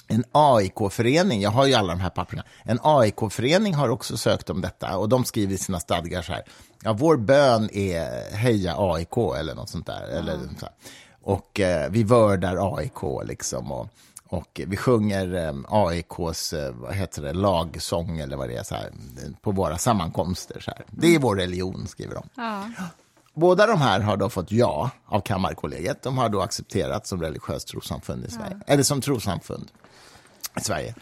En AIK-förening, jag har ju alla de här papperna, en AIK-förening har också sökt om detta och de skriver i sina stadgar så här, ja, vår bön är heja AIK eller något sånt där. Mm. Eller så här. Och eh, vi vördar AIK liksom. Och, och vi sjunger eh, AIKs eh, vad heter det, lagsång eller vad det är, så här, på våra sammankomster. Så här. Det är vår religion, skriver de. Ja. Båda de här har då fått ja av Kammarkollegiet. De har då accepterat som religiöst trossamfund i Sverige, ja. eller som trossamfund i Sverige.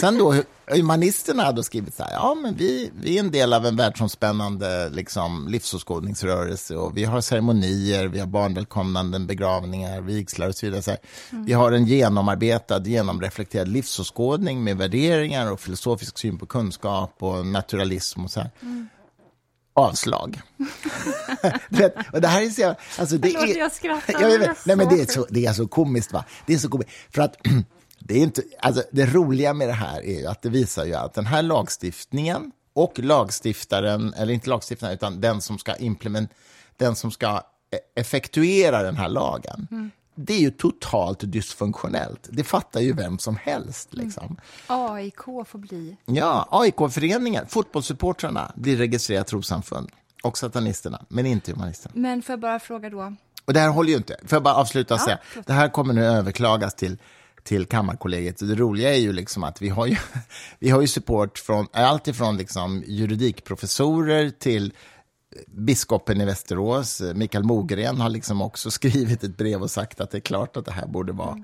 Sen då, humanisterna har då skrivit så här, ja men vi, vi är en del av en världsomspännande liksom, livsåskådningsrörelse och vi har ceremonier, vi har barnvälkomnanden, begravningar, vigslar och så vidare. Så mm. Vi har en genomarbetad, genomreflekterad livsåskådning med värderingar och filosofisk syn på kunskap och naturalism och så här. Mm avslag. vet, och det här är så... Alltså, det Förlåt, är, jag skrattar. Jag vet, nej, men det, är så, det är så komiskt. Va? Det är så komiskt. För att det, är inte, alltså, det roliga med det här är ju att det visar ju att den här lagstiftningen och lagstiftaren, eller inte lagstiftaren, utan den som ska implement, den som ska e-, effektuera den här lagen, mm det är ju totalt dysfunktionellt. Det fattar ju vem som helst. Mm. Liksom. Mm. AIK får bli... Ja, AIK-föreningen, fotbollssupportrarna blir registrerat trossamfund. Och satanisterna, men inte humanisterna. Men får jag bara fråga då? Och det här håller ju inte. Får jag bara avsluta och ja, säga, det här kommer nu överklagas till till Kammarkollegiet. Det roliga är ju liksom att vi har ju, vi har ju support från allt ifrån liksom juridikprofessorer till biskopen i Västerås, Mikael Mogren, har liksom också skrivit ett brev och sagt att det är klart att det här borde vara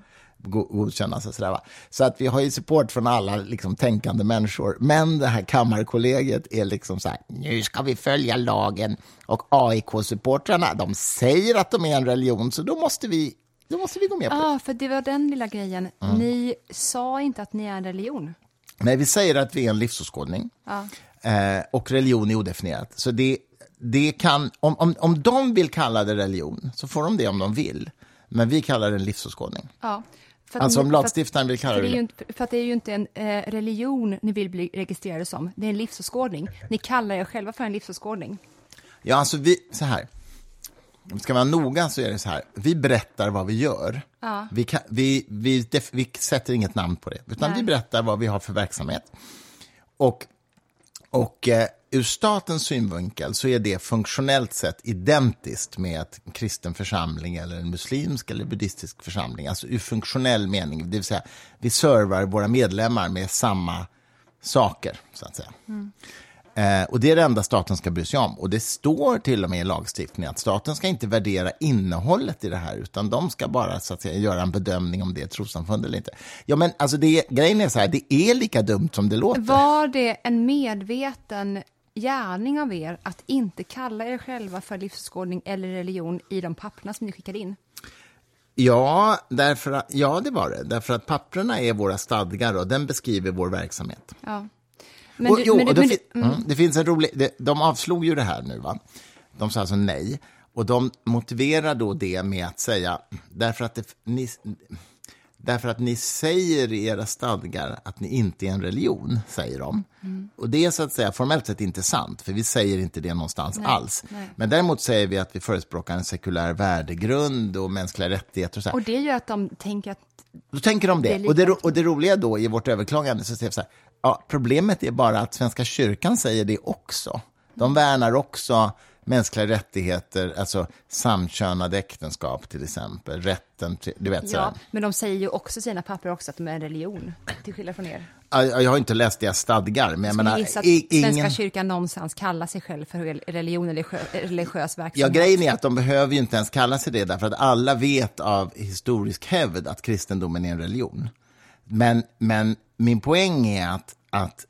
godkännas. Och sådär, Så att vi har ju support från alla liksom, tänkande människor. Men det här Kammarkollegiet är liksom så här, nu ska vi följa lagen. Och AIK-supportrarna, de säger att de är en religion, så då måste vi, då måste vi gå med på det. Ja, för det var den lilla grejen. Mm. Ni sa inte att ni är en religion. Nej, vi säger att vi är en livsåskådning. Ja. Eh, och religion är odefinierat. Så det det kan, om, om, om de vill kalla det religion, så får de det om de vill. Men vi kallar det en livsåskådning. Ja, alltså om lagstiftaren vill kalla för det... det för att det är ju inte en eh, religion ni vill bli registrerade som, det är en livsåskådning. Ni kallar er själva för en livsåskådning. Ja, alltså vi, så här. Om ska vara noga så är det så här, vi berättar vad vi gör. Ja. Vi, kan, vi, vi, vi, sätter inget namn på det, utan Nej. vi berättar vad vi har för verksamhet. Och, och eh, ur statens synvinkel så är det funktionellt sett identiskt med att en kristen församling eller en muslimsk eller buddhistisk församling. Alltså ur funktionell mening, det vill säga vi servar våra medlemmar med samma saker, så att säga. Mm. Eh, och det är det enda staten ska bry sig om. Och det står till och med i lagstiftningen att staten ska inte värdera innehållet i det här, utan de ska bara så att säga, göra en bedömning om det är trossamfund eller inte. Ja, men alltså det, grejen är så här, det är lika dumt som det låter. Var det en medveten gärning av er att inte kalla er själva för livsåskådning eller religion i de papperna som ni skickade in? Ja, därför att, ja, det var det. Därför att papperna är våra stadgar och den beskriver vår verksamhet. Ja. Men, och, du, jo, men, det, men, mm. mm. det finns en rolig... Det, de avslog ju det här nu, va? De sa alltså nej. Och de motiverar då det med att säga, därför att det, ni, Därför att ni säger i era stadgar att ni inte är en religion, säger de. Mm. Och det är så att säga formellt sett inte sant, för vi säger inte det någonstans nej, alls. Nej. Men däremot säger vi att vi förespråkar en sekulär värdegrund och mänskliga rättigheter. Och, så här. och det gör att de tänker att då tänker de det. det och, det och det roliga då i vårt överklagande, så säger vi så här, ja, problemet är bara att Svenska kyrkan säger det också. De värnar också mänskliga rättigheter, alltså samkönade äktenskap till exempel, rätten till, du vet Ja, men de säger ju också i sina papper också att de är en religion, till skillnad från er. Jag har inte läst deras stadgar, men jag menar... Gissa att ingen... Svenska kyrkan någonstans kallar sig själv för religion eller religiös verksamhet. Ja, grejen är att de behöver ju inte ens kalla sig det, därför att alla vet av historisk hävd att kristendomen är en religion. Men, men min poäng är att, att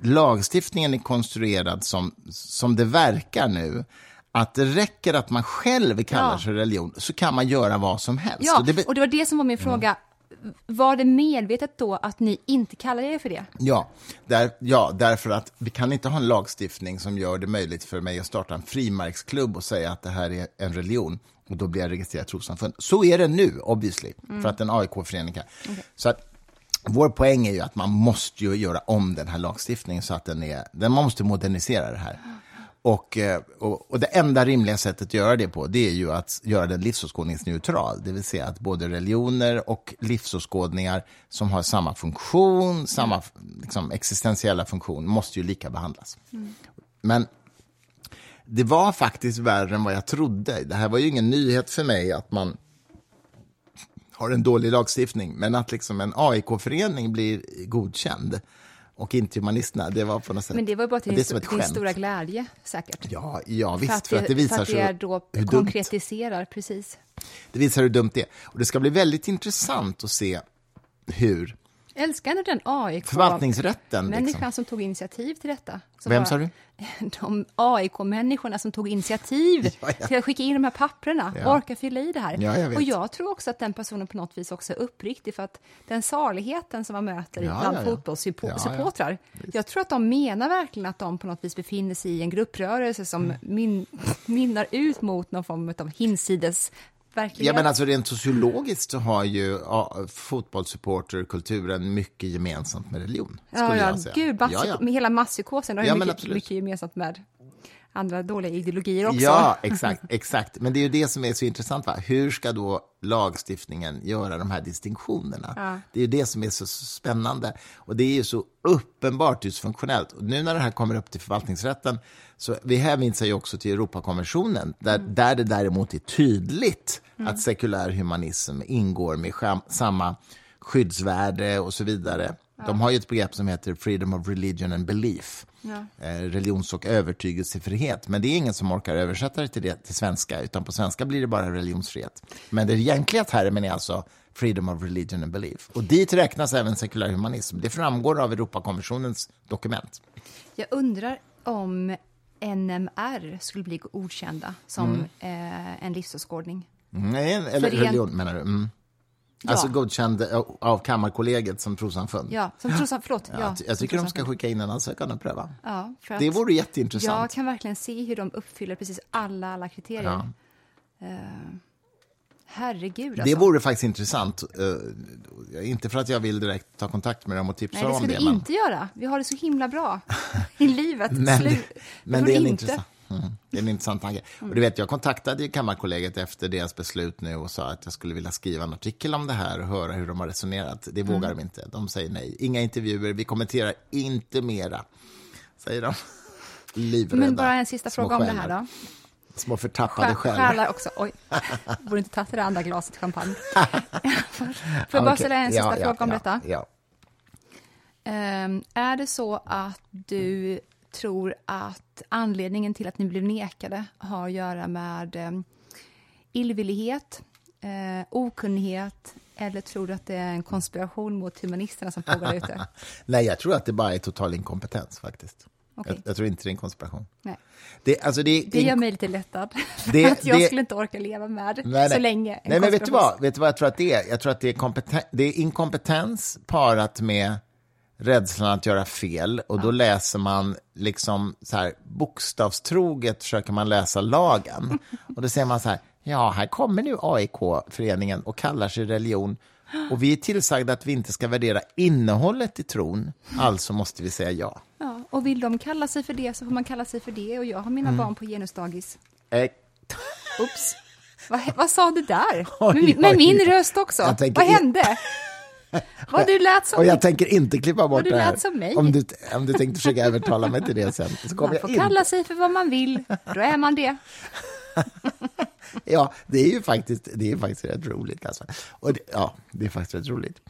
lagstiftningen är konstruerad som, som det verkar nu, att det räcker att man själv kallar ja. sig religion, så kan man göra vad som helst. Ja, och det, och det var det som var min fråga. Mm. Var det medvetet då att ni inte kallade er för det? Ja, där, ja, därför att vi kan inte ha en lagstiftning som gör det möjligt för mig att starta en frimärksklubb och säga att det här är en religion och då blir jag registrerat trossamfund. Så är det nu, obviously, mm. för att en AIK-förening kan. Okay. Så att vår poäng är ju att man måste ju göra om den här lagstiftningen så att den är, den, man måste modernisera det här. Och, eh, och, och, det enda rimliga sättet att göra det på, det är ju att göra den livsåskådningsneutral. Det vill säga att både religioner och livsåskådningar som har samma funktion, samma liksom, existentiella funktion, måste ju lika behandlas. Mm. Men det var faktiskt värre än vad jag trodde. Det här var ju ingen nyhet för mig att man har en dålig lagstiftning, men att liksom en AIK-förening blir godkänd och inte humanisterna, det var på något sätt... Men det var bara till din, din stora glädje, säkert. Ja, ja visst, för att det, för att det visar för att det är då hur konkretiserar, dumt. precis. Det visar hur dumt det är. Och det ska bli väldigt intressant att se hur älskar ändå den AIK... Förvaltningsrätten. Människan liksom. som tog initiativ till detta. Vem sa du? De AIK-människorna som tog initiativ ja, ja. till att skicka in de här papperna, ja. orka fylla i det här. Ja, jag och jag tror också att den personen på något vis också är uppriktig, för att den saligheten som man möter ja, bland ja, fotbollssupportrar, jag tror att de menar verkligen att de på något vis befinner sig i en grupprörelse som mm. min, minnar ut mot någon form av hinsides verkligen. Ja, men alltså rent sociologiskt så har ju ja, fotbollssupporterkulturen mycket gemensamt med religion. Ja, ja, gud, ja, ja. med hela masspsykosen har ja, mycket, mycket gemensamt med andra dåliga ideologier också. Ja, exakt, exakt. Men det är ju det som är så intressant. Va? Hur ska då lagstiftningen göra de här distinktionerna? Ja. Det är ju det som är så spännande. Och det är ju så uppenbart dysfunktionellt. Och nu när det här kommer upp till förvaltningsrätten, så vi hänvisar ju också till Europakonventionen, där, mm. där det däremot är tydligt mm. att sekulär humanism ingår med samma skyddsvärde och så vidare. Ja. De har ju ett begrepp som heter freedom of religion and belief. Ja. Eh, religions och övertygelsefrihet. Men det är ingen som orkar översätta det till, det till svenska, utan på svenska blir det bara religionsfrihet. Men den egentliga termen är alltså freedom of religion and belief. Och dit räknas även sekulär humanism. Det framgår av Europakonventionens dokument. Jag undrar om NMR skulle bli godkända som mm. eh, en livsåskådning. Nej, eller religion menar du? Mm. Ja. Alltså godkänd av Kammarkollegiet som trossamfund. Ja, som trossamfund, förlåt. Ja, jag tycker de ska skicka in en ansökan och pröva. Ja, för det vore jätteintressant. Jag kan verkligen se hur de uppfyller precis alla, alla kriterier. Ja. Uh, herregud alltså. Det vore faktiskt intressant. Uh, inte för att jag vill direkt ta kontakt med dem och tipsa om det. Nej, det ska vi inte göra. Vi har det så himla bra i livet. men, men det är en intressant. Mm. Det är en intressant tanke. Och du vet, jag kontaktade Kammarkollegiet efter deras beslut nu och sa att jag skulle vilja skriva en artikel om det här och höra hur de har resonerat. Det vågar mm. de inte. De säger nej. Inga intervjuer, vi kommenterar inte mera, säger de. Livrädda. Men bara en sista fråga om det här då. Små förtappade själar. Själar också. Oj, borde inte tagit det andra glaset champagne. Får jag bara ställa en sista ja, fråga ja, om detta? Ja. Um, är det så att du tror att anledningen till att ni blev nekade har att göra med eh, illvillighet, eh, okunnighet eller tror du att det är en konspiration mot humanisterna som pågår ute? Nej, jag tror att det bara är total inkompetens faktiskt. Okay. Jag, jag, tror inte det är en konspiration. Nej. Det, alltså det, det gör mig lite lättad. Det, att jag det, skulle inte orka leva med nej, så länge. Nej, men vet du, vad, vet du vad jag tror att det är? Jag tror att det är, kompeten, det är inkompetens parat med rädslan att göra fel och då läser man liksom så här bokstavstroget försöker man läsa lagen och då ser man så här, ja, här kommer nu AIK-föreningen och kallar sig religion Och vi är tillsagda att vi inte ska värdera innehållet i tron, alltså måste vi säga ja. Ja, och vill de kalla sig för det så får man kalla sig för det och jag har mina Mm. barn på genusdagis. Eh, Oops. vad, vad sa du där? Oj, med, med oj. min röst också. Tänker Vad hände? Vad du lät som... och jag tänker inte klippa bort det här. Om du, om du tänkte försöka övertala mig till det sen. Man får kalla sig för vad man vill, då är man det. Ja, det är ju faktiskt, det är faktiskt rätt roligt. Alltså. Och det, ja, det är faktiskt rätt roligt.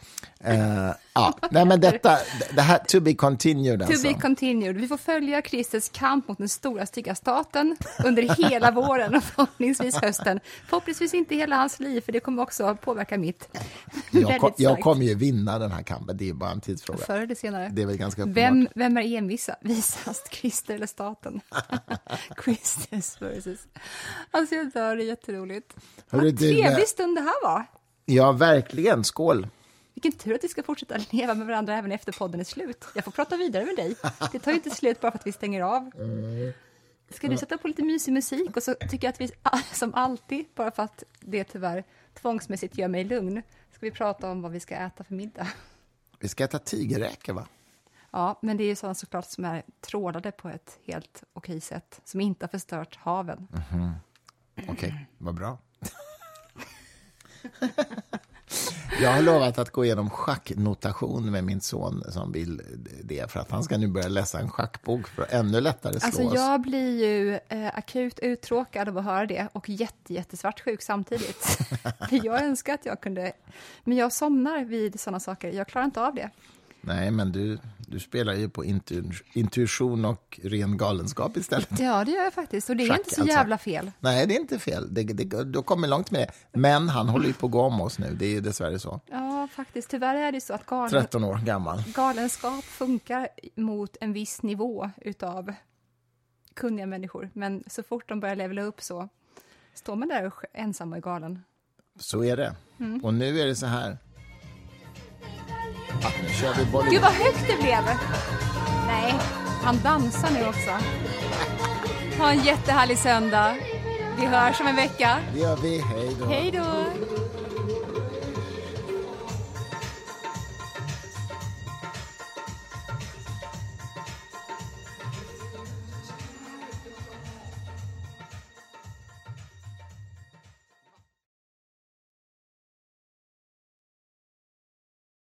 Eh, ja, nej men detta, det här, to be continued To alltså. be continued. Vi får följa Christers kamp mot den stora stygga staten under hela våren och förhoppningsvis hösten. Förhoppningsvis inte hela hans liv, för det kommer också påverka mitt jag, kom, jag kommer ju vinna den här kampen, det är bara en tidsfråga. Förr eller senare. Det är väl ganska uppenbart. Vem, vem är envisast, Christer eller staten? Christers versus... Alltså jag dör, är jätteroligt. Vad du, trevlig stund det här var. Ja, verkligen. Skål. Vilken tur att vi ska fortsätta leva med varandra även efter podden är slut. Jag får prata vidare med dig. Det tar ju inte slut bara för att vi stänger av. Ska du sätta på lite mysig musik och så tycker jag att vi som alltid, bara för att det tyvärr tvångsmässigt gör mig lugn, ska vi prata om vad vi ska äta för middag. Vi ska äta tigerräkor, va? Ja, men det är ju sådana såklart som är trålade på ett helt okej sätt, som inte har förstört haven. Okej, vad bra. Jag har lovat att gå igenom schacknotation med min son som vill det, för att han ska nu börja läsa en schackbok för att ännu lättare slå Alltså oss. jag blir ju eh, akut uttråkad av att höra det och jätte, jättesvartsjuk samtidigt. Jag önskar att jag kunde, men jag somnar vid sådana saker, jag klarar inte av det. Nej, men du, du spelar ju på intu intuition och ren galenskap istället. Ja, det gör jag faktiskt och det är Schack, inte så alltså. jävla fel. Nej, det är inte fel. Det, det, du kommit långt med det. Men han håller ju på att gå om oss nu. Det är ju dessvärre så. Ja, faktiskt. Tyvärr är det så att galen, 13 år gammal. galenskap funkar mot en viss nivå utav kunniga människor. Men så fort de börjar levela upp så står man där ensam och är galen. Så är det. Mm. Och nu är det så här. Nu kör vi Bollywood. Gud vad högt det blev! Nej, han dansar nu också. Ha en jättehärlig söndag. Vi hörs om en vecka. Det gör vi. Hej då. Hej då!